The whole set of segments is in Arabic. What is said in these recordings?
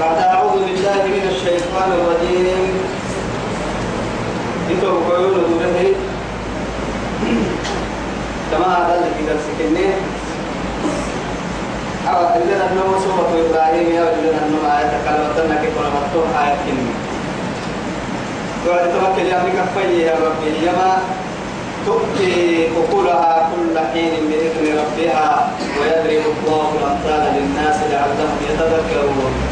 بعد أعوذ بالله من الشيطان الرجيم. انتو بقولوا دوله كما هذا اللي كده سكنه أو إذن أنه سورة إبراهيم يا إذن أنه آية كلمة كيف نمتوها آية كلمة وعد توكل يا أمريكا في يا ربي. يما تؤتي أكلها كل حين بإذن ربها ويضرب الله الأمثال للناس لعلهم يتذكرون.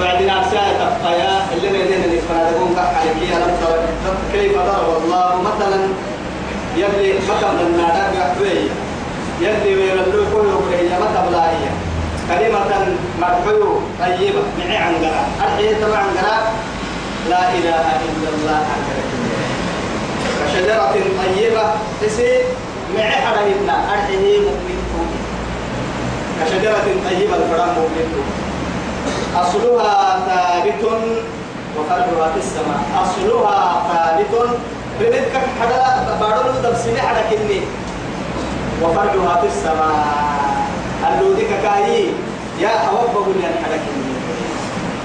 وعد نفسها تقيا اللي بيدين اللي فنادقون كحالك يا رب كيف ضرب الله مثلا يلي مثلا النادر يحوي يلي ويرلو كل يا مثلا بلاهية كلمة مرحو طيبة معي عنقرة. الحين تبع عنقرة؟ لا إله إلا الله عنقرة. كشجرة طيبة تسي معي حرهنا أرحيه مؤمن كشجرة طيبة الفرام مؤمن. أصلها ثابت وفرعها في السماء. أصلها ثابت. رمتك حدا بارو دبسني حدا كني. وفرعها في السماء. اللودك كاي. يا أوبه لي حدا كني.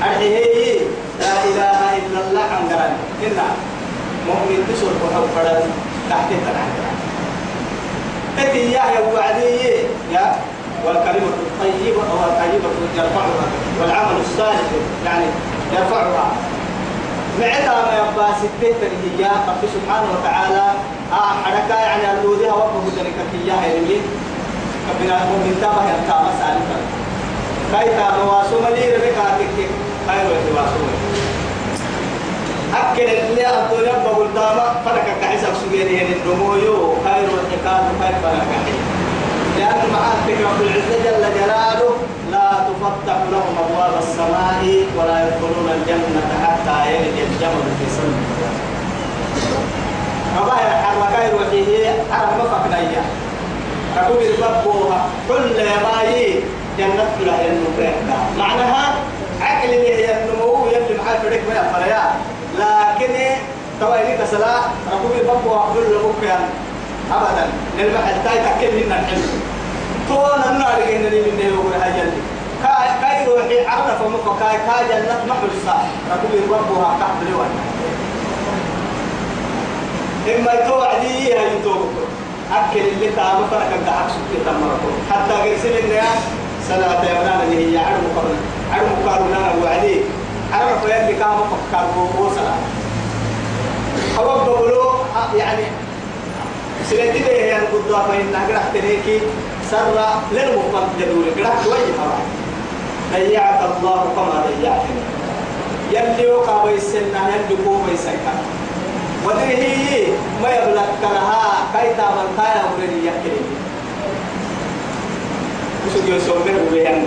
أرحيه لا إله إلا الله عندنا كنا. مؤمن بسر وحب فرد. تحت العنقران تتي يا وعدي يا. والكلمة الطيبة أو الطيبة يرفعها والعمل الصالح يعني يرفعها. معتها ما يبقى ستة هي رب سبحانه وتعالى. آه حركة يعني اللودها وقف ذلك إياها يمين كبنا مؤمن تابه يرتابه سالفا كايتا مواسو ملي ربك؟ آتك خير وتواسو أكل اللي أبدو يبقى قدامه فرق كعيسى سجيني هن النمويو خير والحكام خير فرق لأن معاتك رب العزة جل جلاله لا تفتح لهم أبواب السماء ولا يدخلون الجنة حتى يلج الجمل في سن ربايا حركاي وحيه عرب ما فكنا أقول البابوها كل ماي جنة لا النبرة معناها عقل اللي النمو يلي معاه فريق ما يفريا لكن توالي كسلا ركوب البابوها كل مكان أبدا. نلبح التاي تكل منا الحلم. تون النار اللي من ده يقول هاجل كاي كاي روحي عرف مك كاي كاي جنة محرسة ركوب ربها كحب لون إما توعدي هاي توبك أكل اللي تعب فرق أنت عكس تمركم حتى قرسل الناس سنة يبنان اللي هي عرم مقارنة عرم مقارنة وعدي عرم فيا اللي كان مفكر وصلا أول بقولوا يعني سلتي به هي القدوة فإن أقرأ تريكي سر للمقام جدول قرأ وجهها ضيعك الله كما ضيعتني يلي وقع بيسنا يلي قوم بيسنا ودره ما يبلغ كلها كيتا من كايا ورد يكري وسجي يسومه بهم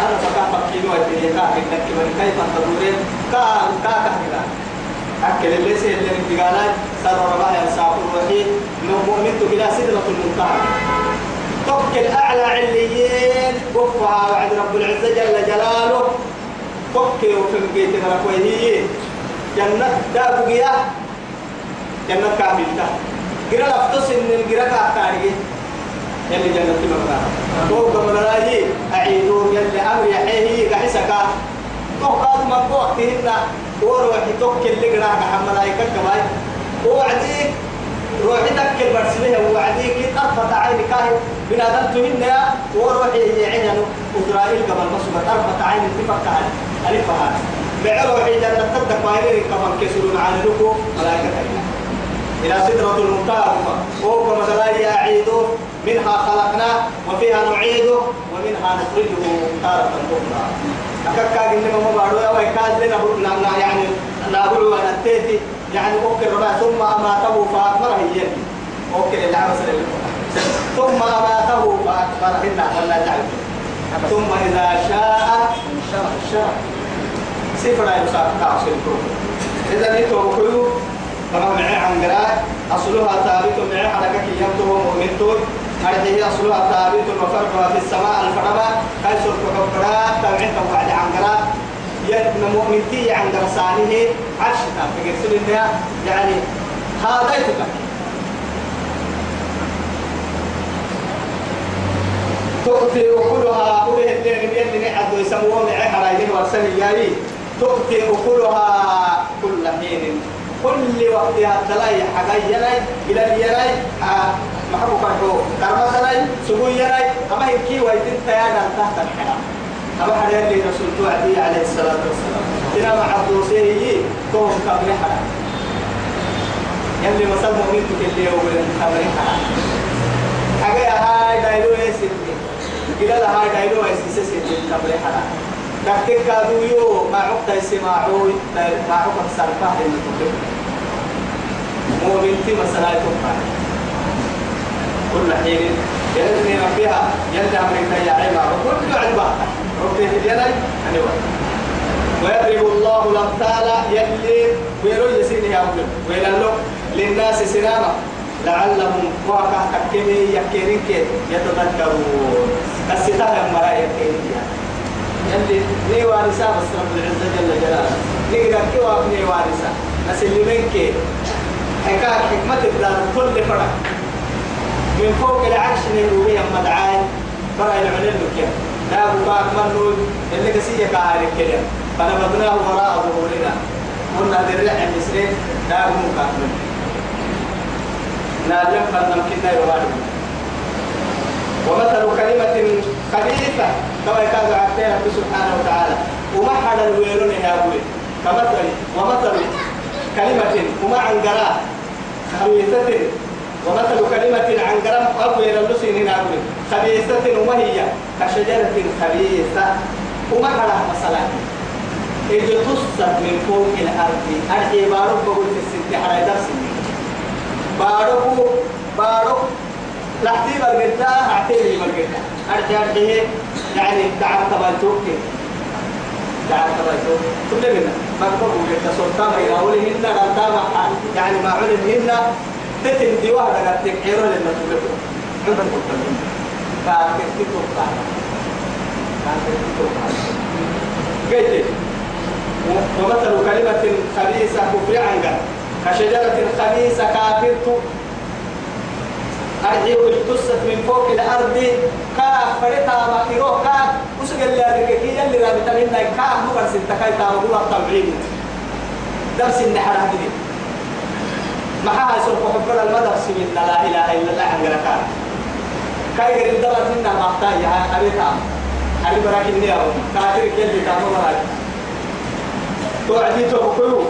أنا فكا فكينو الدنيا كاك إنك من كيف تدورين كا كا كا أكل اللي سيد اللي انتقالات سر رباه يساق الوحيد إنه مؤمن إلى سدرة المنتهى توكل أعلى عليين. وفها وعد رب العزة جل جلاله. توكل وفي البيت ركويه جنة دار بقيا جنة كاملة قرا لفتس إن القرا كاتاري يلي جنة مكان فوق من راجي أعيدون يلي أمر يحيي. كحسكا توقات ما وقتهن وروحي توكل اللي قرا كحملايكا كماي وعديك روحي تكل برسمها وعديك طرفة عيني كاهي. من هذا تمنى وروحي يعين إسرائيل قبل مصر طرفة عين تفكر ألف هذا بعروحي جنة تدك بايرين كمان كسرون عن لكو ملائكة إلى سدرة المنتهى. فوق مثلا أعيده منها خلقنا وفيها نعيده ومنها نخرجه تارة أخرى. أكاكا إنما ما بعدو يا ويكاد لنا يعني نابلو أن التيتي يعني أوكي ربع ثم أماته فأكبر هي أوكي اللي عمل ثم أماته فأكبر هنا ولا تعلم ثم إذا شاء شاء صفر يساق كاسل إذا نتو كيو كما معي عن قراء أصلها ثابت معي حركة كيامته ومؤمنتون هذه أصلها ثابت وفرعها في السماء الفرما كيسر كفرات تبعين توعد عن قراء يدنا مؤمنتي عن درسانه عرش تابع يقول يعني هذا يتبع. تؤتي أكلها أوله الليل اللي نعد يسموه معي حرايين برسل ياري تؤتي أكلها كل حين. كل وقت هتلاقي حاجة يلاي إلى يلاي محبو كحو كرمة يلاي سبوي يلاي أما هيكي ويتن تيانا تحت الحرام أما حدا اللي رسول توعدي عليه الصلاة والسلام. إنا مع الدوسية كوم كامل حرام يلي مسال مؤمن تكلي يوم كامل حرام حاجة هاي دايلو يسيتني إلى هاي دايلو يسيتني كامل حرام دكتك كادو يو ما عقد يسمعوا ما عقد سرفاه اللي تقول مؤمن تي مسألة تقول كل حين يلزم فيها يلزم أمريكا يا عيبا وكل عيبا ربي في اليد أنا ويضرب الله الأمثال يلي ويرو يسين يا أولي ويلالو للناس سناما لعلهم واقع تكيني يكيني يتذكرون. الستاه مرا يكيني يلي ني وارثة بس رب العزة جل جلاله. نقدر كي وابني وارثة. نسلمين كي حكاية حكمة الدار كل فرق من فوق العرش نهروية مدعاي فرع العلم كي لا بقاك منون اللي كسية كاهل الكلام فنبذناه وراء ظهورنا. قلنا ذرع المسرين لا بقاك من نعلم فنمكننا يوالي ومثل كلمة خبيثة كما يكاد عبدين سبحانه وتعالى. ومحل الويلون يا أبوي. كمثل ومثل. كلمة وما عن قراء خبيثة ومثل كلمة عن قراء أبوي للسين هنا أبوي خبيثة وما هي؟ كشجرة خبيثة. وما حلها مثلا إذ تصت من فوق الأرض. أرحي بارك بقول في السنة على درس. بارك بارك. لحتي برقتا اعتبري برقتا ارجع ارجع يعني دعم تبالتوك دعم تبالتوك كل منا مكتوب وجدت سلطان يراولهن غلطان يعني ما علمهن تتم دي واحدة قد تكعيرو لما تبقوا عندك قلت كان تكتب كان كان تكتب قلت ومثل كلمة خبيثة كفر عنك كشجرة خبيثة كافرت أرجع التست من فوق الأرض كاف فريتا ما كيرو كاف. وسجل اللي أرجعكي اللي رابطة منا كاف مقر سنتكاي تاو هو الطبعين درس النحر هذه. ما ها سوف حفر المدرس من لا إله إلا الله عن جركان. كاي غير الدرس منا ما أحتاج يا أبيتا أبي براك النيا كافر كل تامو براك توعدي توقعوا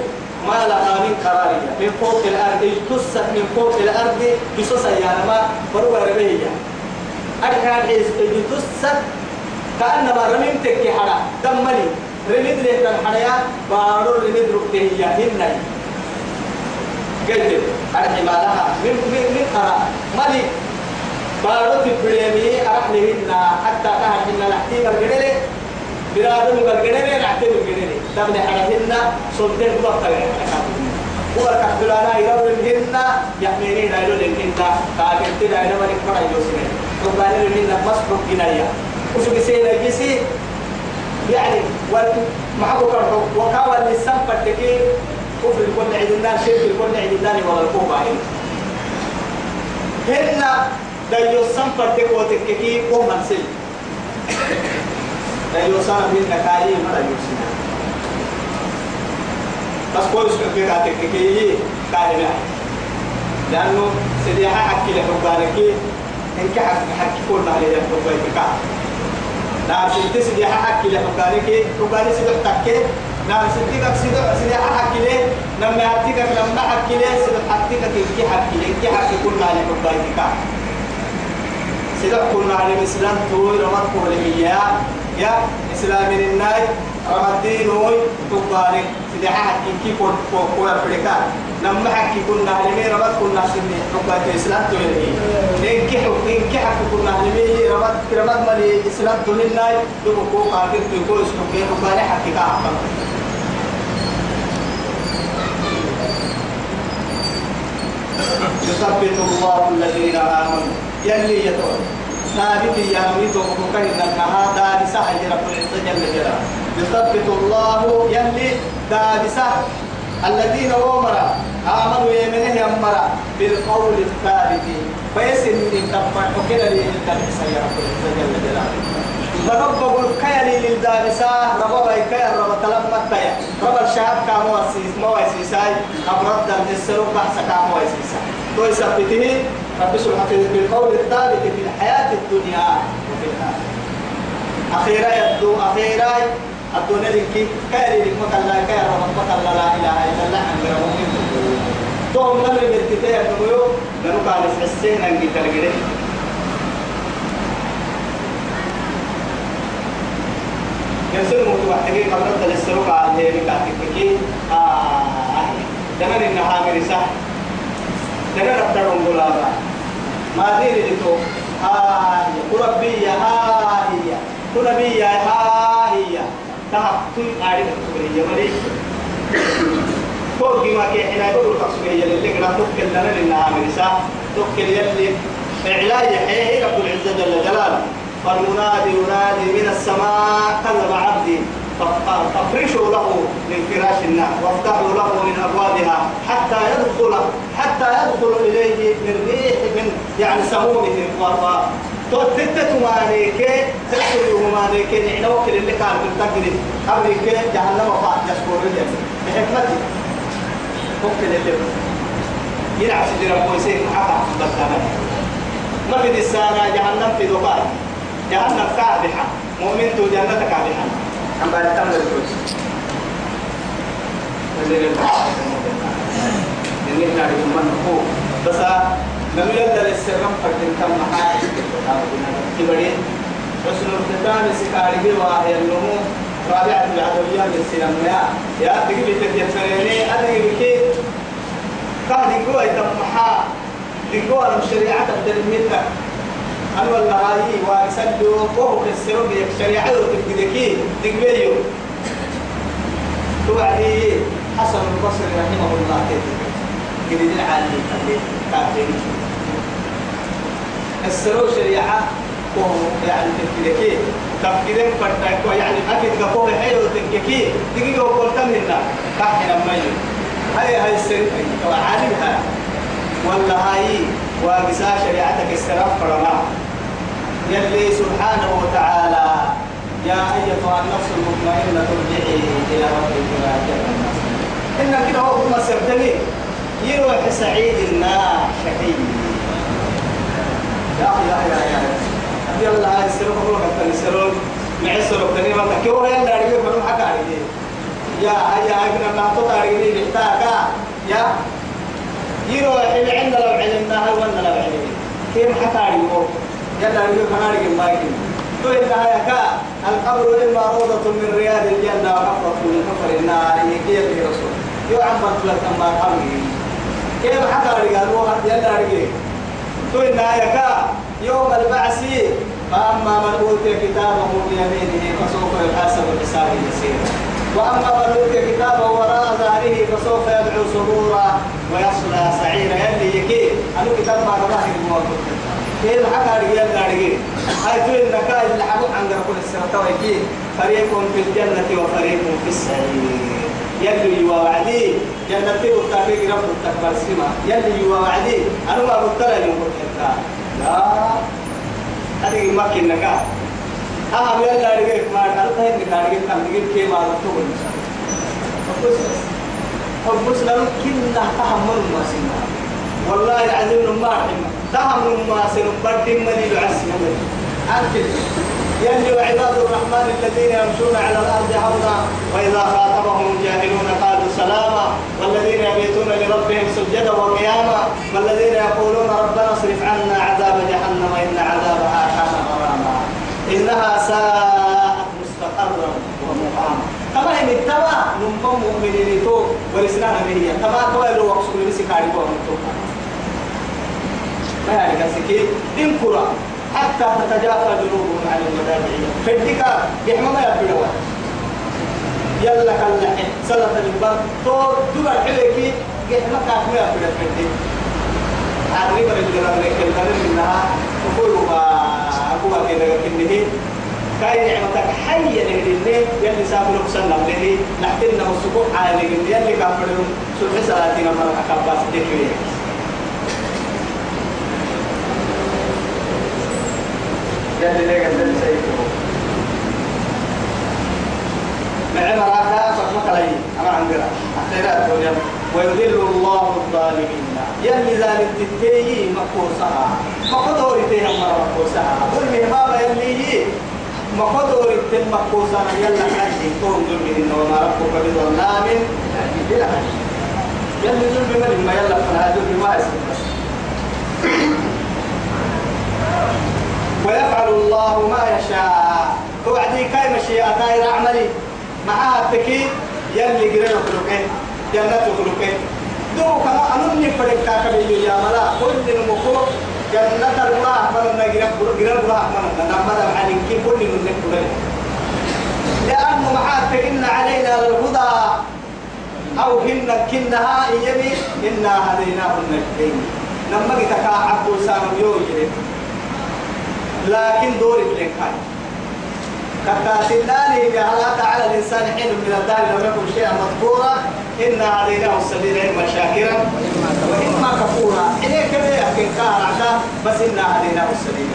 ما لها من قرارية من فوق الأرض اجتثت من فوق الأرض قصصا يعني ما بروا ربيعية أركان اجتثت كأنما رميمتك حدا دمني. رميد له تنحريا بارو رميد ركتهية هنني قلت أرحي ما لها من من من قرار. ملي. بارو تبريمي أرحلهن حتى إن نحتيم الجنة بلادهم الجنة نحتيم الجنة تبني حرهن سلطين بطل وبركة بلانا يرون يحمينين عيلون الهن إلى ملك فرع يوسين ربنا الهن مصحف جنايا وشو بيسينا جيسي؟ يعني ومعه كرهو وكاوى اللسان فتكي كفر الكل عيدنا شرك الكل عيدنا ولا الكوبا هن دايو سنفتك وتككي ومن سل دايو سنة من نكاي مرة يوسين بس كويس في كاتك كي كاهنا. لأنه سديها حكي لحبانك إنك حكي حكي كل عليه حبانك نعم سدي سديها حكي لحبانك حبانك سدح تكي نعم سدي كك سديها حكي له. لما حكي كك حكي له سدح حكي كك إنك حكي إنك حكي كل عليه حبانك سدح كل عليه إسلام توي رمض كل يا إسلام الناي رمضين وي تبارك حكي كي كون كون أفريقيا لما حكي كنا هلمي رمض كنا سني حكاية الإسلام تولي إنك حكي إنك حكي كنا هلمي رمض رمض مالي الإسلام تولي ناي. دوبو كو قادر تقول سكوكي حكاية حكي كأحكم يثبت الله الذين آمنوا. يلي يتوب. ثابت يا ميت وكان انها دارسة هي رب العزة جل جلاله. يثبت الله يلي دارسة الذين أمر آمنوا يمنه أمر بالقول الثابت. فيسن تبع كده الدرس يا رب جل جلاله. تنبغ الكيل للدابسة ربا كيل ربا تلمت تيا ربا الشهاب كامو السيس مو السيساي أبرد السلوك بحث كامو السيساي تو يثبته رب سبحانه بالقول الثابت في الحياة الدنيا وفي الآخرة. أخيرا يبدو أخيرا الدنيا لك كيل لك مكلا ربا مكلا لا إله إلا الله عن ربا توم نمر بالتتايا نمو نمو قال السين أنجي تلقيه يصير متوحدين قبل السلوك على هي بكاتك آه دمن إنها مرسا دمن ربطرون غلابا ما دير لتو ها ربي ها هي ربي ها هي تحكم أعرف تقولي يمري فوق ما كي حنا يقول تقصي اللي قرأ توكل لنا إنها مرسا توكل يلي إعلاء يحيي رب العزة جل جلاله فالمنادي ينادي من السماء كذب عبدي فافرشوا له من فراش النار وافتحوا له من ابوابها حتى يدخل حتى يدخل اليه من ريح من يعني سمومهم توتت مانيك تدخل مانيك نحن وكل اللي كان في التقريب. أمريك جهنم وقع يشكر الجنة بحكمتي. وكل اللي يلعب سجرا كويسين حقا بس ما في السنة جهنم في دقائق جهنم كابحة. مؤمن تو جنة كابحة. أم بعد تمر الكوز إني نعرف من هو. بس لم يلد السرم فكن كم محاج كبرين حسن الختام سكاري واهي النمو رابعة العدوية من سينما يا تجيب تكيسريني أنا يمكن كان يقول يتمحى يقول الشريعة تبدل منك أنا والله هاي وأسلو وهو كسروا بيك شريعة وتبدكي تقبليو توعدي حسن البصري رحمه الله. كده كده العالي كافرين السرو شريعة وهو يعني تبدكي تفكيرين فرتاكو يعني أكيد كفوه حلو تنككي دقيقة وقلت منا كحنا ميو هاي هاي السر وعالمها ولا هاي وقسا شريعتك السلام فرما. يلي سبحانه وتعالى يا أيتها النفس المطمئنة ارجعي إلى ربك راجعة إن كده هو هم سبتني يروح سعيد النار شقي يا يا يا يا يا الله هاي السلوك روح التنسلون معسر التنين ما تكيه يا اللي أرجع فلو حكا عليه يا يا ابن ما تطلع لي بحتاجا يا يروح اللي عندنا لو علمنا هاي ولا لو علمنا كيف حكى عليه يلا نقول خنارك ما يجي تو إنها يكا القبر إما روضة من رياض الجنة وحفرة من حفر النار يجي في رسول يو عم بطلت أما قبري كيف حكى رجال يلا رجال تو يكا يوم البعث فأما من أوتي كتابه بيمينه فسوف يحاسب حسابا يسيرا. وأما من أوتي كتابه وراء ظهره فسوف يدعو سرورا ويصلى سعيرا. يلي يكي. أنا كتاب ما راه الموضوع كيف حكى رجال دارجين هاي تقول إنك اللي عند رب السنة ويكي فريق في الجنة وفريق في السعير. يلي يوعدي جنة وتحقيق رب التكبر سما يلي يوعدي أنا ما بطلع يوم بطلع لا. هذه ما كنا أهم يلا رجال ما قالت هاي نكارجين كم رجال كي ما رتوه بس فبس لو كنا تحمل ما سنا والله العظيم ما رحمه. تهم ما سنبرد ملي العسل أنت يلي وعباد الرحمن الذين يمشون على الأرض هونا وإذا خاطبهم الجاهلون قالوا سلاما. والذين يبيتون لربهم سجدا وقياما. والذين يقولون ربنا اصرف عنا عذاب جهنم إن عذابها كان غراما. إنها ساءت مستقرا ومقاما. كما إن التوى نمم مؤمنين تو ورسنا هي كما لو وقصوا لسكاري ومتوقع ما يعني كسكي إن حتى تتجافى جنوبهم عن المضاجع فديك بحما ما يبدو يلا كلا سلطة البر تو تبع حليكي بحما كاف ما يبدو فدي عادي برجل لك الكلام منها وكل ما أقوى كده كنه كاي نعمتك حية لهدي يلي سافر بسنة لهدي نحتنا والسبوع عالي يلي كافرهم سبح سلاتنا مرة أكباس دكوية يلي ليه قد اللي سيكتبه نعم راكا فقمك لي أما عندنا أحتنا الدنيا ويذل الله الظالمين يلي ذلك تتيه مقوصها مقدور تيه مرة مقوصها ظلمي هذا يلي مقدور تيه مقوصها يلا حاجي كون ظلمهن وما ربك بظلام للعبيد يلي ظلمي ملي ما يلا فلا ظلمي ما يسمى ويفعل الله ما يشاء. توعدي كاي مشيئة غير عملي. معها التكي يلي قرر خلقه جنة خلقه. دو كما أنني فرق كاكبي يا ملا. كل نمكو جنة الله من قرر الله من نمر عن كي كل نمكو لأنه معها إن علينا للهدى. أو هن كنها يمي إنا هديناه النجدين لما جتك عبد سام يوجد. لكن دوري بلنكاي كتاتلاني بهلا تعالى الإنسان حين من الدار لم يكن شيئا مذكورا إنا عليناه السبيل إما شاكرا وإما كفورا. إليه كده يحكي كارعتا بس إنا عليناه السبيل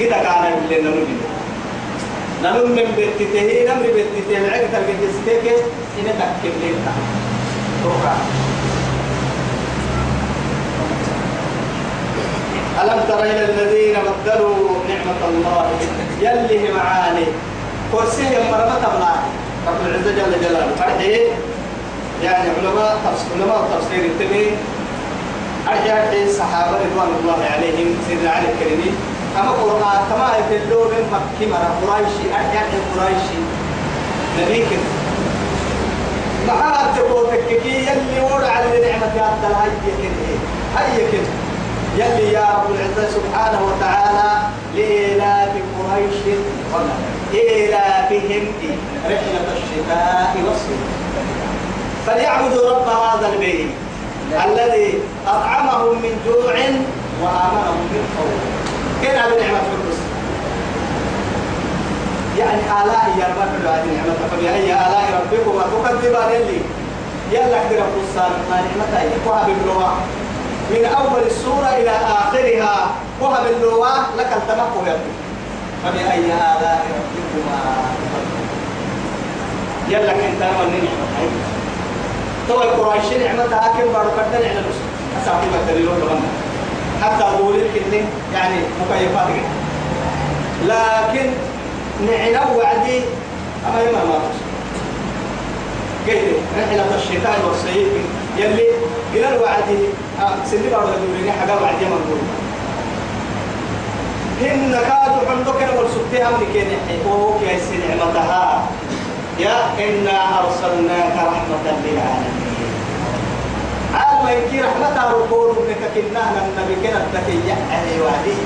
كده كان اللي نمجد نمم من بيتته نمر بيتته العقد الجزتك إن تكتب لك توقع ألم تر إلى الذين بدلوا نعمة الله؟ يلي معاني. كرسيه مرمى تبلا رب العزة جل جلاله. فرحي يعني علماء تفسير علماء التفسير التمي. أرجع الصحابة رضوان الله عليهم سيدنا علي الكريمي. أما قرآن كما يتلو من مكة مرة قريشي. أرجع قريشي. نبيك معاه تقوتك كي يلي ورع على نعمة يا عبد الهي كده. هي كده. يلي يا رب العزة سبحانه وتعالى لإلاف قريش إلافهم رحلة الشتاء والصيف. فليعبدوا رب هذا البيت الذي أطعمهم من جوع وآمنهم من خوف. كان هذه نعمة القدس. يعني آلاء يا رب هذه نعمة فبأي آلاء ربكما تكذبان اللي يلا كده قصة ما نعمة يقوها باللغة من أول السورة إلى آخرها. وهب اللواء لك التمكن يبدو فبأي آلاء ربكما يلا كنت أنا من نعمة. تو القرآن نعمتها كم بارو كتن على الرسل أسافي بكتلون لغنا حتى أقول لك يعني مكيفات لكن نعنا وعدي أما يما ما قيل رحلة الشتاء والصيف يلي قال الوعدي يا إنا أرسلناك رحمة للعالمين عالم يمكن رحمتها ركور منك كنا النبي كنا تكي أهل وعدي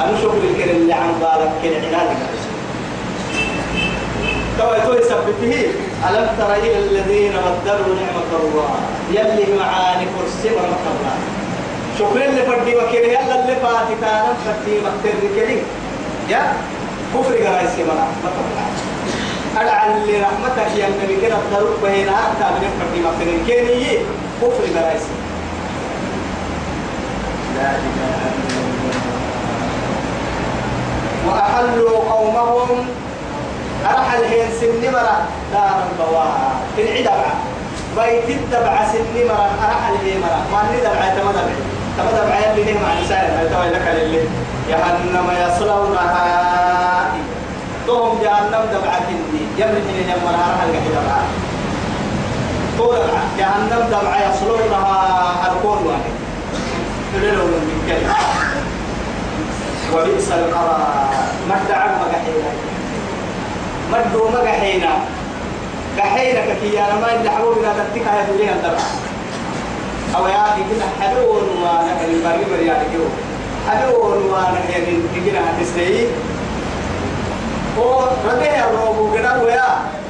أنا شكر الكل اللي عن بالك كل عنادك يثبته ألم تر إلى الذين بدلوا نعمة الله؟ يلي معاني كرسي ورحمة الله. شكرا لفردي وكيل. يلا اللي فاتتانا فردي مكتر كلي. يا؟ كفر تبقى أدعى اللي رحمتك يا النبي كده الضروب بهنا. أكتا من فردي مكتر كلي. كفر قرايسي لا إله إلا الله. وأحلوا قومهم أرحل هي سن مرة. دار البواها العدبة بيت الدبع سن مرة. أرحل هي مرة. ما ندبع تمدبع تمدبع يلي نهم عن سائر توي لك للي جهنم يصلونها. توم جهنم دبع كندي يمرح لي يمر أرحل كدبع طول جهنم دبع يصلونها. الكون واحد. تلو من الكلمة وبئس القرار. ما ادعى مقحينا مدو مقحينا. قحينا كي أنا ما إلا حبوبنا تتكا يا دولي الدرع أو يا أخي كنا حدون وأنا كان البري بري على كيو حدون وأنا كان كنا هتسري هو رده الروبو كنا ويا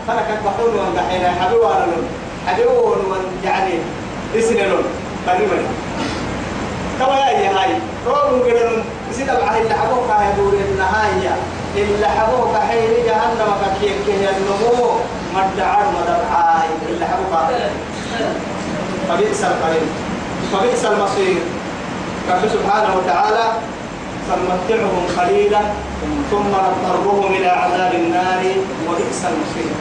فأنا كنت بحون وان قحينا حدون وأنا لون. حدون وان يعني اسنلون بري بري كما يا هاي روبو كنا سيدا بعد اللي حبوك يا دولي النهاية اللي حبوك حين جهنم كيف كيه النمو مدعار مدعاي اللي حبوك فبئس القرين فبئس المصير. رب سبحانه وتعالى فنمتعهم قليلا ثم نضطرهم إلى عذاب النار وبئس المصير.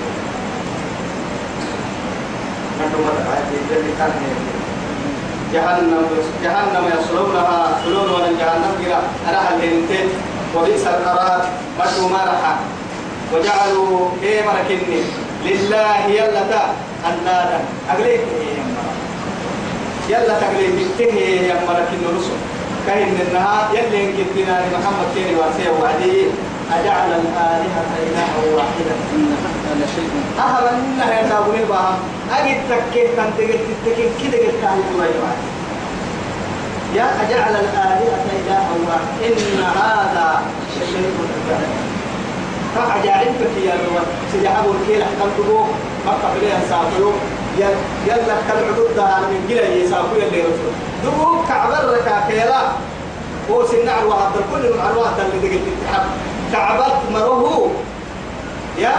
جهنم جهنم يصلونها يصلون ولا جهنم كلا أنا الهنتين وبئس القرار مشوا مرحا وجعلوا إيه مركني لله يلا تا أندادا. أقليك يلا تقليك تهي يا مركن رسل كاين النهار يلي انكتنا لمحمد كيني واسيه وعدي. أجعل الآلهة إلها واحدة إن هذا لشيء أهلا إنها يا تابوني بها أجد تكيه كان تجد تكيه كده قلت كاهي يا أجعل الآلهة إلها واحدة إن هذا شيء عجاب فعجائبك يا سيدي أبو الكيل حتى تبوه مكة بليها سافروا. يلا كالعدود ده. من جلا يسافروا يلي رسول دبوك كعبر ركاكيلا هو سنع الوهد كل مع الوهد اللي دقل الاتحاد. كعبت مروه. يا.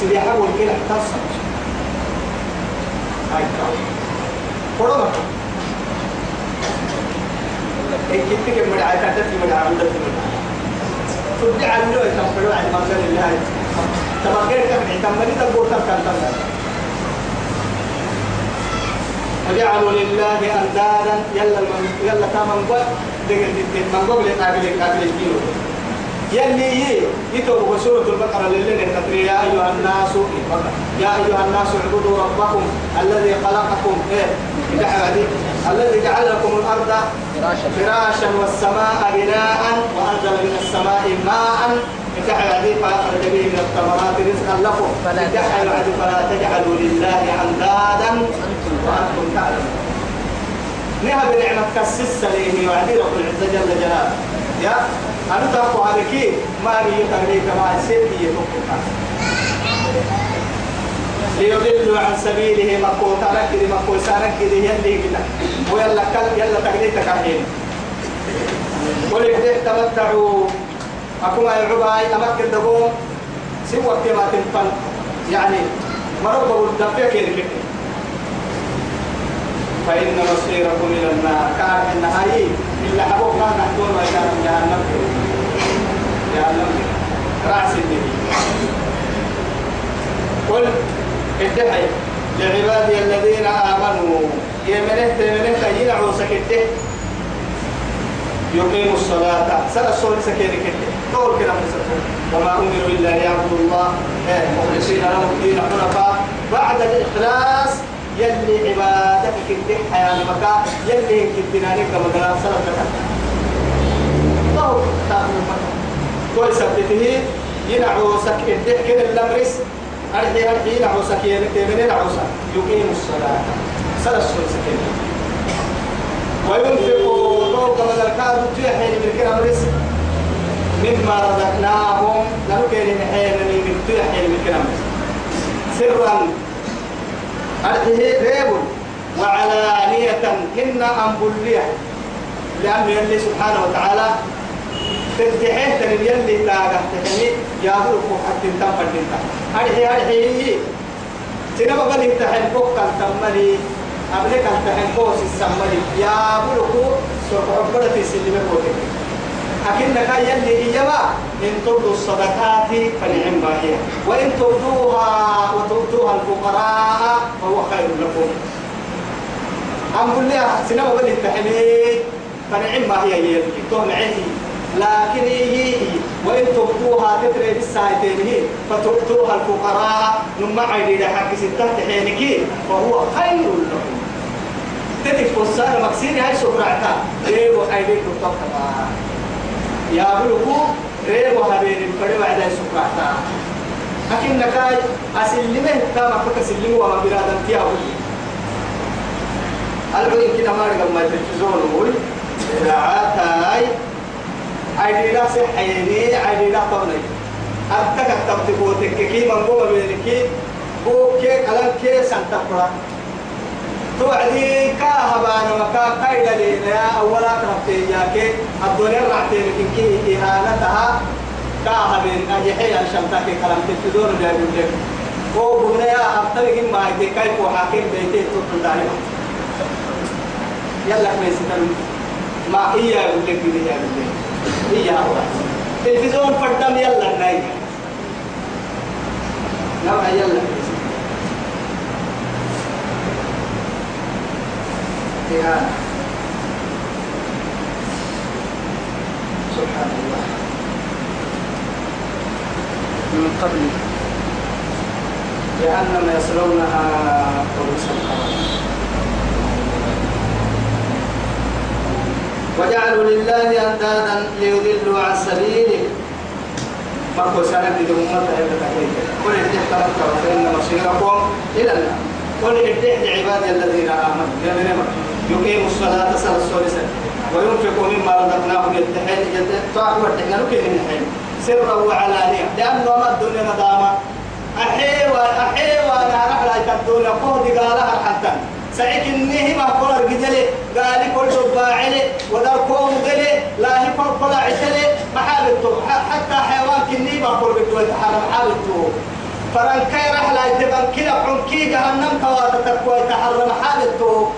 سيدي أبو الكيل حتى هاي كعب فرمك إن كنت كم مدعي كانت مدعي عمدت مدعي ترجع له يتنفلوا عن منزل الله تما غير كم تقول كم كم كم وجعلوا لله أندادا يلا يلا دقل دقل من قبل قابل قابل الكيلو يلي يتوب سورة البقرة للين التطرية يا أيها الناس يا أيها الناس اعبدوا ربكم الذي خلقكم إيه؟ الذي جعل لكم الأرض فراشا, والسماء بناء وأنزل من السماء ماء فتحل فأخرج به من الثمرات رزقا لكم. فلا فلا تجعلوا لله أندادا وأنتم تعلمون. نهب نعمة كسس ليه وعدي رب العزة جل جلاله. يا أنا تقوى عليك ما تغريك ما سيدي يتوقع ليضلوا عن سبيله كده مقوت سانك كده يلي كده ويلا كل يلا تقليتك عين إحدى تمتعوا. أكون العباي أمكن دقوم سوى كما تنفن. يعني مرض بقول دفع كده فإن مصيركم إلى النار. كان النهاية إلا حبوك كان نحتون وكان جهنم. جهنم. رأس النبي قل الدحي. لعبادي الذين آمنوا. يمنه تمنه تجين عوسك الدح يقيموا الصلاة. سنة الصلاة سكينة كده. دور كده وما أمروا إلا ليعبدوا الله. إيه، مخلصين له الدين حنفاء. بعد الإخلاص يلي عبادتك الدح حياة مكا يلي كدنانك مدنا صلاة دور تاخذ المكة كل سبته ينعوسك الدح كده اللمرس. أرحي أرحي نعوسا كيان تيمين نعوسا يقيم الصلاة. صلاة الصلاة سكينة وينفقوا فوق مدركات تيحي من كلام رزق. مما رزقناهم. لأنه كان نحيل من تيحي من كلام سرا. أرحي ريب وعلانية. هن أنبلية. لأنه يلي سبحانه وتعالى تدحيه تن يلي تاغا تكني يا ابو حتى تم فدنتا أرحي أرحي سينما بل تحن فوق كان تملي قبل كان تحن فوق السملي يا ابو سوف عبرت سلمة فوق أكنك يلي إيما إن تبدوا الصدقات فنعم هي وإن تبدوها وتؤتوها الفقراء فهو خير لكم. أقول لها سنما بل التحميد فنعم هي يلي. تهم عيني. لكن هي وإن تؤتوها تتري بالساعتين هي فتؤتوها الفقراء نما عيدي حق ستة حينك فهو خير لكم. تتك فسارة مكسيني هاي سفرعتا. ريبو عيدي كتبتا يا بلوكو ريبو هبين الفري بعد سفرعتا. لكن نكاي أسلمه كما فك سلمه وما برادا تياو العلم كده ما رقم ما تلفزون وول إذاعات عيدي لا سحيني عيدي لا طبني. أتك تبتكوتك كي من قوم بينك. هو كي كلام كي سنتقرأ. توعدي كاهبان وكا قيد لنا أولا كرفتي ياك الدنيا رعتين كي إهانتها. كاهبين أجحي أن شمتك كلام تفدون جايبين لك هو بنيا أبتلك ما يدي كيف وحاكم بيتي تطل دارما يلا كميسي ما إياه لك يا بالله هي هو تلفزيون فردم يلا ناي نعم يلا سبحان الله من قبل جهنم يصلونها وبئس القرار وجعلوا لله أندادا ليضلوا عن سبيله. فقل سنة لهم متى قل اتحت فإن مصيركم إلى النار. قل اتحت لعبادي الذين آمنوا. يقيموا الصلاة سنة السولسة وينفقوا مما رزقناهم يتحل يتحل وتحل من الحين سرا وعلانية. لأنه ما الدنيا ندامة. أحيوة أحيوة أنا أحلى الدنيا قهد قالها حتى. سعيك إنه ما قول رجلي قال كل باعلي ودا قوم قلي لا هي كل كل عتلي محابته حتى حيوان كني ما قول بدو يتحرم محابته فرن كي رحلة يتبن كلا حنكي جهنم كواتا تقوى يتحرم محابته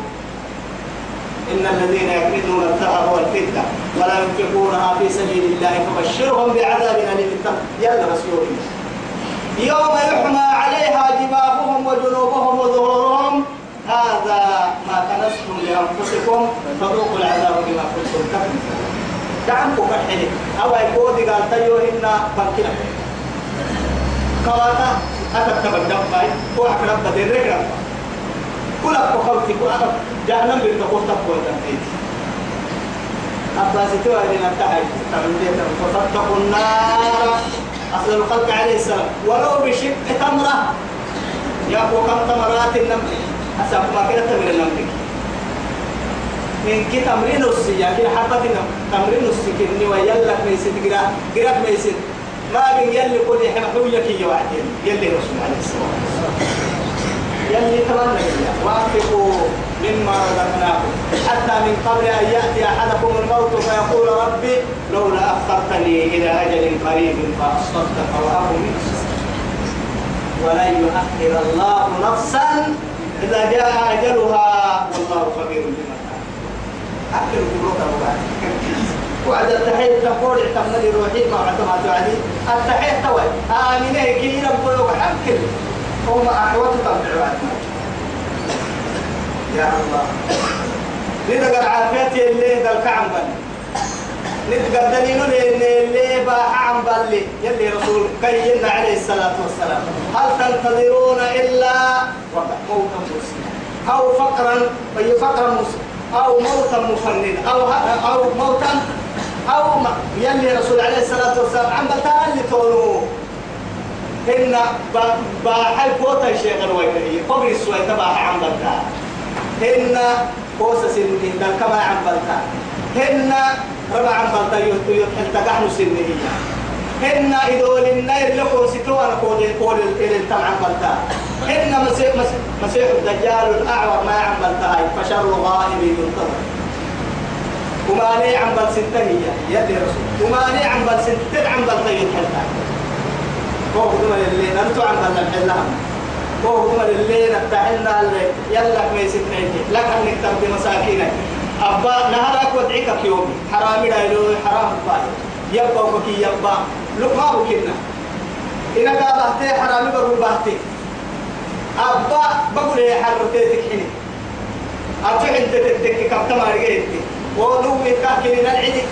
إن الذين يكنزون الذهب والفضة ولا ينفقونها في سبيل الله فبشرهم بعذاب أليم. يلا رسول يوم يحمى عليها جباههم وجنوبهم وظهورهم كنستم لأنفسكم فذوقوا العذاب بما كنتم تكذبون دعمكم كحلي أو يقول قال تيو إن بنكنا كواتا أتت تبدأ هو أقرب بدين ركرب كل أقوى كل جهنم بالتقوى تقوى تنفيذ أبا ستوى لنا تعيش فاتقوا النار. أفضل الخلق عليه السلام. ولو بشق تمرة. يأكل كم تمرات النمل. أسأل ما كده تمر النمل. من كي تمرين السي يعني حبة تمرين السي كني ويلك ميسد قرا قرا ميسد. ما بين يلي كل حمحوية كي واحدين يلي رسول عليه الصلاة والسلام. يلي تمنى وانفقوا مما رزقناكم. حتى من قبل أن يأتي أحدكم الموت فيقول ربي لولا أخرتني إلى أجل قريب فأصدق واكن من ولن يؤخر الله نفسا إذا جاء أجلها والله خبير بما اكل كبروك ابو وعد التحية تقول اعتمد روحي ما عندما تعدي التحية توي آمنه كي ربك حمكل هم أحوات تنبع يا الله لذا قال عافيتي اللي ذا الكعم بل نتقى دليل اللي باح عن بل يلي رسول كينا عليه الصلاة والسلام هل تنتظرون إلا موتا مسلم أو فقرا أي فقرا مسلم أو موتا مفند أو أو موتا أو يلي رسول عليه الصلاة والسلام عم بتالي تونو هن باحل كوتا الشيخ الويكي قبل السوي تبع عم بلتا هن قوسة سنه دل كما عم بلتا هن ربع عم بلتا يحل تقحن سنه. هن إدول النير لكم ستوان قول قول التم عم بلتا. هن مسيح مسيح الدجال الأعور ما عم بلتا. فشر غائب ينتظر وما لي عم بل ستة هي يدي رسول. وما لي عم بل ستة عم بل طيب حلتا. هو دم اللي نمتو عم بل نحلها هو دم اللي نفتحنا اللي يلا ما ستة لك انك تربي مساكينك أبا نهارك ودعيك يوم حرامي دايلو حرام باي. يبقى وكي يبقى. لك ما بكنا إنك أبهتي حرامي بقول بهتي. أبا بقول يا حرتي تكحني أتوحي انت تتكي كبتما رجيتي ولو يكاكرين العدي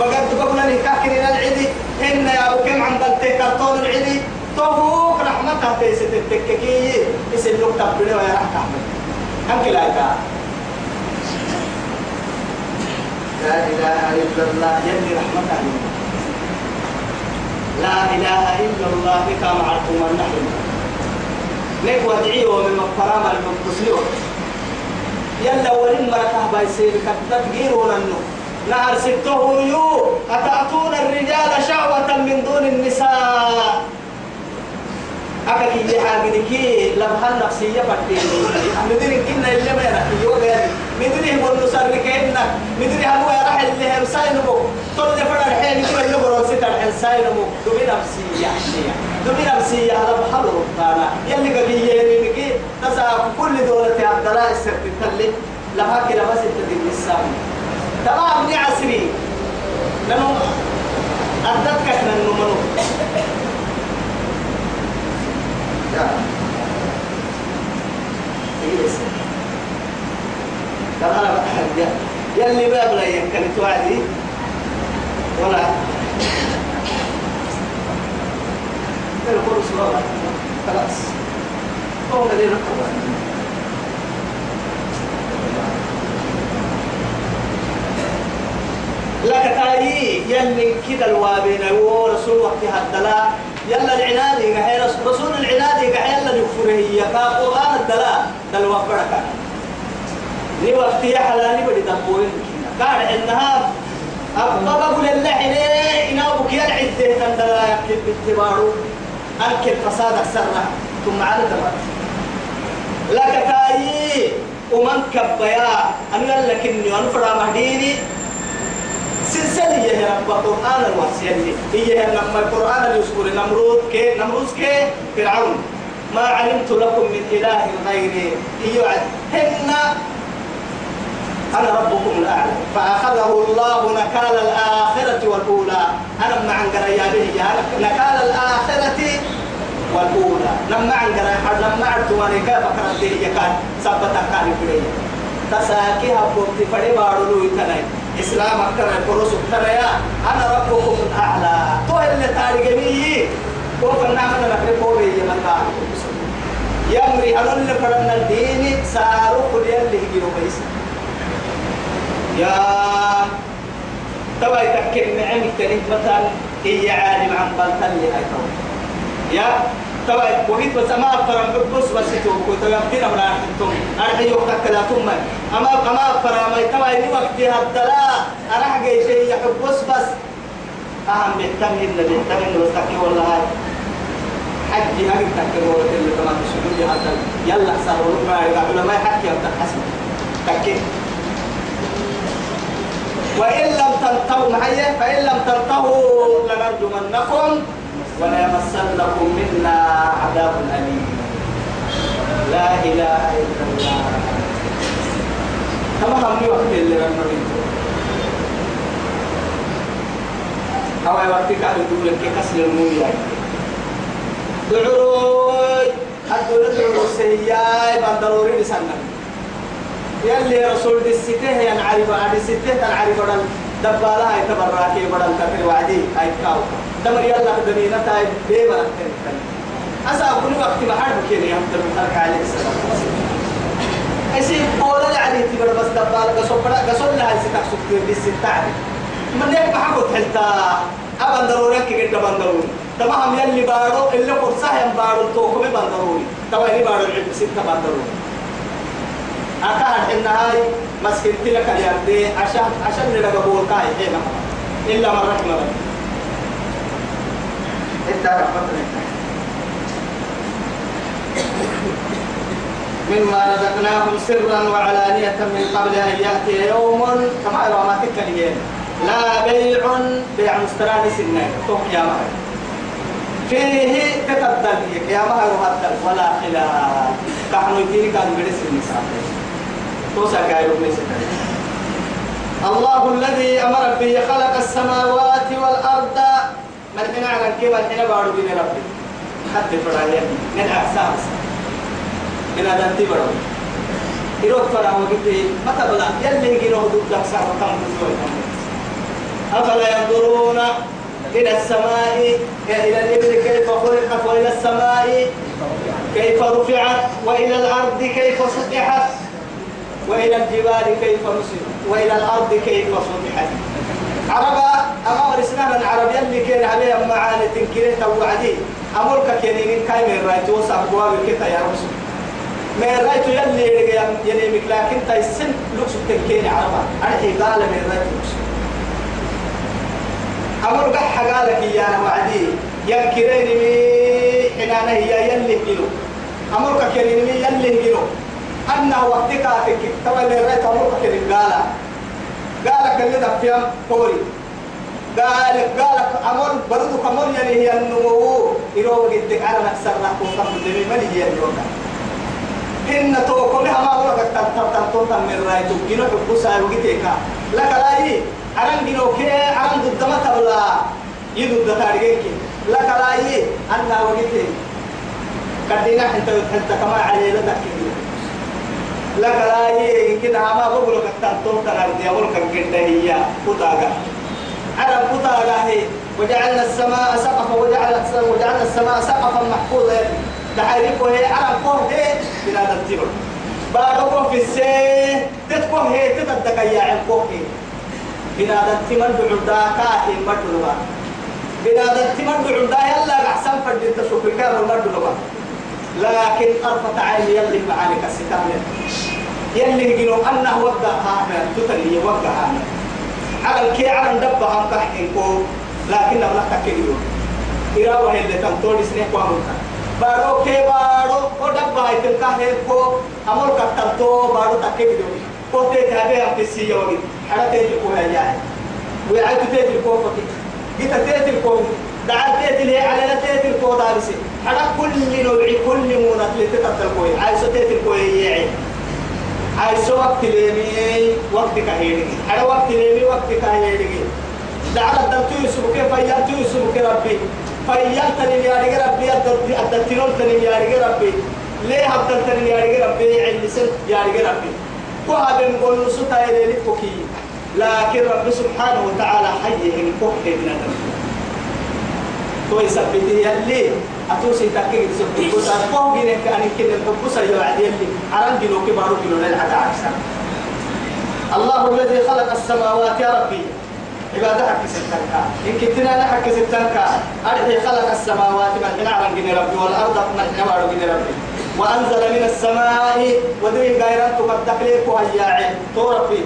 بقد بقولنا يكاكرين العدي إن يا أبو كم عم بلتك كرتون العدي توفوك رحمتها ست التككي اسم لك تبدو ويا رح تعمل هم كلا لا إله إلا الله. يلي رحمتها لا إله إلا الله كما عرفوا من نحن. نقوى دعيه من مقرام المقصلون يلا ولم مركه بايسير كتبت غيرون النو نهر ستة يو أتأتون الرجال شهوة من دون النساء. أكاكي يحاقنكي لمها النفسية فتين مدري كنا اللي ما يرحي وغيري مدري هو النصر كإنك مدري هو يرح اللي هم ساينمو. طول دفر الحين مدري اللي برو ستر الحين ساينمو. دمي نفسية حشية دمي نفسية على بحر ربطانا يلي قبي يهرينكي تسا كل دولة عبد الله السرت تلي لما كده بس تدين السامي. تمام ابن عسري. لأنه أردتك أنه منو يلي باب لا يمكن توعدي ولا خلاص هو قدير لك تاي يلي كده الوابين ورسول وقت هدلا يلا العناد يقحي رسول العناد يقحي يلا نكفره هي قرآن الدلا دل وفرك ني وقت يا حلالي بدي تقول. كان انها أبقى بقول الله حليه إنا بك يلعد ده تندلا يكتب بالتبارو. أنكر فساد سرة ثم على تبارو. لك تاي ومن كبيا. أنا لك إني أنفر مهديني سلسلة هي رب القرآن الواسع هي لما القرآن يذكر نمرود كي نمرود كي فرعون. ما علمت لكم من إله غيري. يوعد هن أنا ربكم الأعلى. فأخذه الله نكال الآخرة والأولى. أنا مع به نكال الآخرة والأولى. لما عن لما عرتواني كيف كرنتي كان سبتا كان فريه تساكيها بوقت فري بارو يتنين إسلام أكتر الكروس أكتر يا أنا ربكم الأعلى. تو اللي تاريخ مي كوف النعمة نكري كوري يمن يمري أنا اللي فرنا الدين. سارو كل يلي هجيرو بيس يا تبا يتكلم نعمك تنين مثلا. هي عالم عن بلتن لهاي يا تبا وقيت بس ما فرم بس بس تو كنت يمكن أمر أنتم. أنا يوم تكلا ثم. أما أما فرم ما تبا يني وقت هذلا أنا حاجة شيء يحب بس بس. أهم بيهتم إن بيهتم إن بس تكي والله. هاي حج هاي تكي هو اللي تمام السجود هذا يلا سرور ما يقول ما يحكي أو تحسب تكي. وإن لم تنتهوا معي فإن لم تنتهوا لنرجمنكم. ولا يمسنكم منا عذاب أليم. لا إله إلا الله. كما هم وقت اللي لما أو وقتك على دول لك كسر المويا دعوي الدولة دعوي سياي بندروري لسنة. يلي رسول دي الستة هي نعرف عادي ستة نعرف دبالة هاي تبراكي بدل كفر وعدي هاي كاوكا دمر يلا دنينا تاي بيبا أسا أقول وقت حد بكيني هم تبي ترك عليه السلام أسي قولا لعلي تبر بس دبالة قصو بڑا قصو لها ستة سكتير دي ستة من يك بحبو تحلتا أبن ضروري كي قد بان ضروري تمام يلي بارو اللي قرصة هم بارو توكمي بان ضروري تمام يلي بارو ستة بان ضروري أكاد إن هاي مسكين تلك اليردي عشان عشان نلقى كاي حين إلا من رحم ربي. إنت مما رزقناهم سرا وعلانية من قبل أن يأتي يوم كما يرى ما تكلم لا بيع بيع مستراد سنة. توم يا مهر. فيه تتبدل يا مهر ولا خلاف. كانوا يديني كانوا بدرس النساء توسع قايلوا الله الذي أمر به خلق السماوات والأرض. مرحنا على كيف الحين بارو بين ربي. حتى فرايا من أحساس من هذا تبرو يروح فرا وقت متى بلا يلي يجيرو ضد أحساس كم أفلا ينظرون إلى السماء؟ إلى الإبل كيف خلقت وإلى السماء؟ كيف رفعت وإلى الأرض كيف سطحت؟ وإلى الجبال كيف نصب وإلى الأرض كيف صبحت؟ عربا أما ورسنا العرب يلي كان عليها معاني تنكرين توعدي. أمرك كينين كاي من رأيت وصف بواب كتا يا رسول. من رأيت يلي يلي لكن تيسن لوكس تنكين عربا أرحي قال من رأيت لوكس أمر قح قالك يا وعدي ينكرين مي حنانه هي يلي كيلو أمرك كينين مي يلي كيلو أنه وقتك أتك تبا اللي رأيت أمرك كده قال قال كل ده فيهم كوري قال قال أمر برضو كمر يعني هي النمو. إلو قدك على نفس الرحب وقف الدمي من هي اليوم؟ إن توكل ما هو لك تنتظر تنتظر من رأيت جنو حب سايو قتك لك لا يي أنا جنو كي أنا ضد ما تبلا يدو الدتارجين لك لا يي أنا وقتك. كدينا حتى حتى كما عليه لك لك لا هي كده ما بقول لك تنتظر تنادي أقول لك كده هي كتاجا على كتاجا هي. وجعلنا السماء سقفا وجعلنا وجعلنا السماء سقفا محفوظا. دحيري كوه على كوه بنادم تبر بارو في السي تتكوه هي. تتدك يا عم كوه بنادم تمن بعدا كاهي مدلوا بنادم تمن بعدا يلا أحسن فرد تشوف الكار مدلوا لكن أرفع عيني يلي معاني كسكان يلي يقولوا أنه وقع هذا تتلي وقع هذا على الكي على ندبة هم كحكيكو لكن لا تكيدو إراوة اللي تنتوني سنة قوامك بارو كي بارو am te siya wagi hada te ko ya ya we ay te te ko ko gita te te ko دعا te te على لا te te ko darisi hada kulli now'i kulli munat li tatatal waqti ka hedi hada waqti lemi waqti ka hedi دعا دمتو يسوع كيف ينتو يسوع كربي فيلتني يا ربي أدتنون تني يا ربي ليه أدتني يا ربي علسن يا ربي وهذا نقول نسوتا يلي كوكي لكن رب سبحانه وتعالى حيه كوكي من أدم تو يثبته يلي أتوسي تكيد سبحانه وتعالى كوه جينك أن كده الحبوسة يوعد يلي. عران جنو كبارو جنو للعدا عكسا الله الذي خلق السماوات يا ربي. عبادة حق ستنكا. إن كنتنا نحك ستنكا. أرحي خلق السماوات من حين على جن ربي والأرض من حين على جن ربي. وأنزل من السماء ودري غيران تقدك ليك وهياعي توربي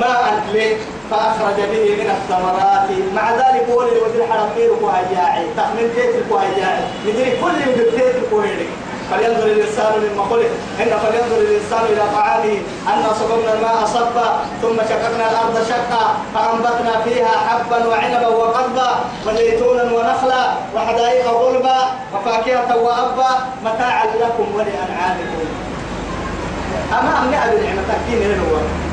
ما أنت ليك فأخرج به من الثمرات. مع ذلك ولد ودري حرمير وهياعي تحمل تيتك وهياعي يدري كل يدري تيتك وهياعي فلينظر الإنسان مما خلق إن فلينظر الإنسان إلى طعامه. أنا صببنا الماء صبا ثم شققنا الأرض شقا فأنبتنا فيها حبا وعنبا وقضبا وزيتونا ونخلا وحدائق غلبا وفاكهة وأبا. متاعا لكم ولأنعامكم. أما أم نعم نعمة كين هو.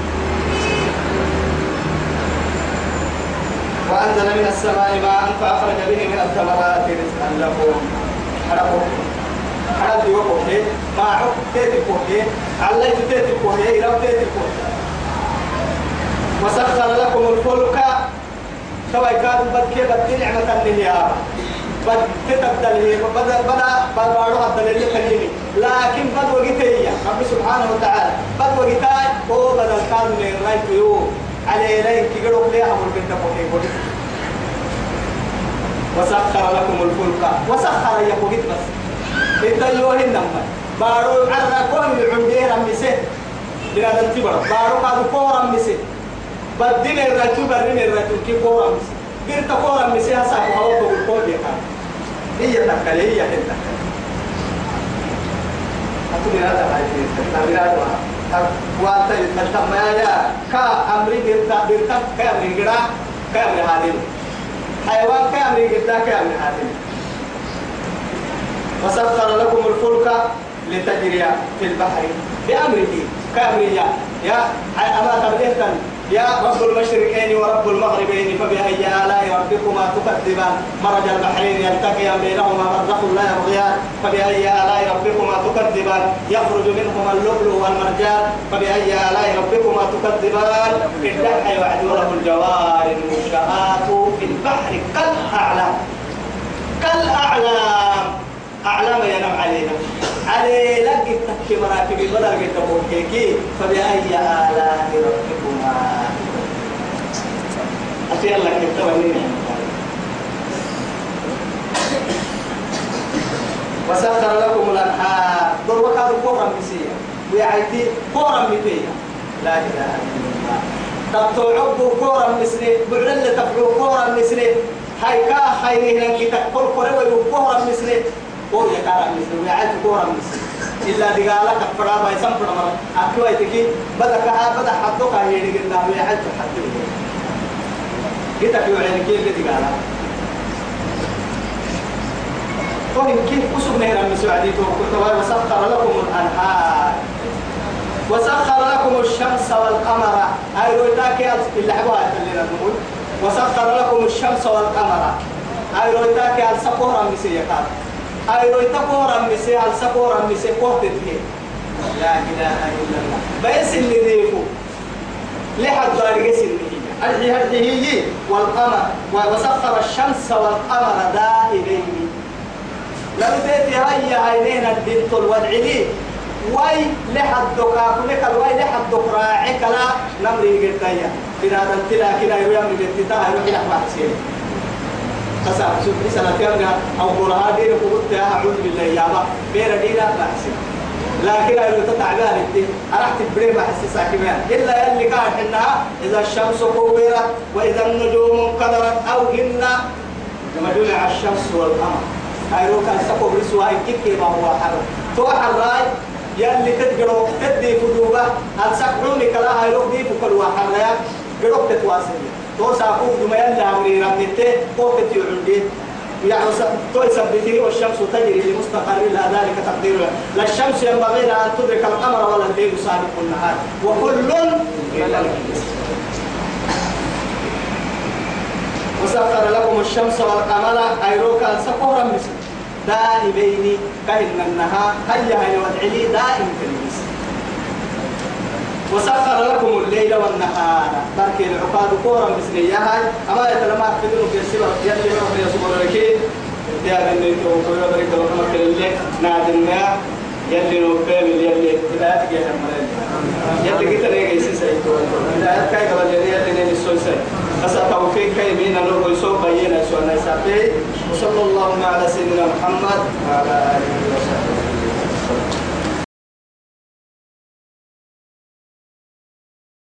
وأنزل من السماء ماء فأخرج به من الثمرات رزقا لكم. حرقوا حد يوقف ما عق تيتي كوهي عليت تيتي كوهي إلى تيتي كوهي وسخر لكم الفلك. كما كان بدك بدي نعمة النهيار بد تتبدل هي بدا بدا بارو الدليل كلمي لكن بد وقتية رب سبحانه وتعالى. بد وقتاي. هو بدل كان من رايت يو على إليه كيقولوا ليه أمر بنت كوهي وسخر لكم الفلك. وسخر يقول بس إنت يوهن نما بارو عرى كون العمدير أمسه. بلا تنتبر بارو قاد كور أمسه. بدين الرتو برين الرتو كي كور أمسه. بيرت كور أمسه. هسا هو بقول كور بيكا هي تكل هي تكل أقول هذا يصير هذا وانت تتم يا كا أمري بيرتا بيرتا كأمري جرا كأمري هذين حيوان كأمري جدا كأمري هذين وسخر لكم الفلك لتجري في البحر بأمره. كأمره يا أما تبديتا يا رب المشرقين ورب المغربين فبأي آلاء ربكما تكذبان؟ مرج البحرين يلتقيان بينهما برزخ لا يبغيان. فبأي آلاء ربكما تكذبان؟ يخرج منهما اللؤلؤ والمرجان. فبأي آلاء ربكما تكذبان؟ الدحى يوعد له الجوار المنشآت في البحر كالأعلام. كالأعلام. أعلام ينام علينا. علي لك التكي مراكب بدل قد تبوكيكي فبأي آلاء ربكما؟ أشياء لك التوانين وسخر لكم الأنهار. دور وكاد كورا مسيا ويعيتي كورا مبيا لا إله إلا الله. تبتوعبوا كورا مسني بعلل تبعوا كورا مسني هاي كا خيرين انك تقول كورا ويكورا مسني كور يكارا مسني ويعيت كورا مسني إلا دقالة كفرا باي سنفر مرة أكوا يتكي بدا كها بدا حدوك هيري قلنا ويعيت حدوك كتك يوعين كيف دقالة وهم كيف أسب نهر من سعديته وسخر لكم الأنهار وسخر لكم الشمس والقمر أي رويتاك اللي حبوها اللي نقول وسخر لكم الشمس والقمر أي رويتاك السقورة مسيحة أي رويتاك مسيح السقورة مسيح قوة لا إله إلا الله. بس اللي ريفو. لحد داري اللي هي. هي والقمر. وسخر الشمس والقمر دائبين لو تيتي هيا هينين البنت الودعلي واي لحد دكا كلك الواي لحد دك راعي كلا نمري قلتايا كنا دلتلا كنا يروي من قلتتا يروي لك واحد قسم شوف لي سنتين أو قرها دير قلت يا أعوذ بالله يا با بير دينا بحسن لكن لو تتعبان انت أرحت بريم أحسسها كمان إلا اللي كان حنها إذا الشمس كورت وإذا النجوم انقدرت أو هن مجموع الشمس والقمر. هايرو كان سقو برسوا كيف ما هو حر. تو حراي يلي تدقرو تدي فدوبة السقعوني كلا؟ هايرو دي فكل واحد لا قروك تتواصل. تو ساقوك دم يلي عمري رميته قوك تيعودي يعني تو يثبته والشمس تجري لمستقر لها ذلك تقدير. لا الشمس ينبغي لها أن تدرك القمر ولا الليل سابق النهار. وكل وسخر لكم الشمس والقمر. أيروكا سقورا مثل دائبين كهن النهار. هيا هيا وادعلي دائم في المس وسخر لكم الليل والنهار. بركي العقاد كورا مثل ياهاي. أما يتلمع في في السبب يلي ربي يصبر لك يا بني وكل بريك وكما كل الليل نادنا يلي نوبل يلي هدايتك يا حمد يلي كده نيجي سيسا هدايتك كاي قبل يلي نيجي السويسا أسا توفيق كاي بينا نور ويسوق بينا سوانا سافي وصلى الله على سيدنا محمد وعلى آله وصحبه.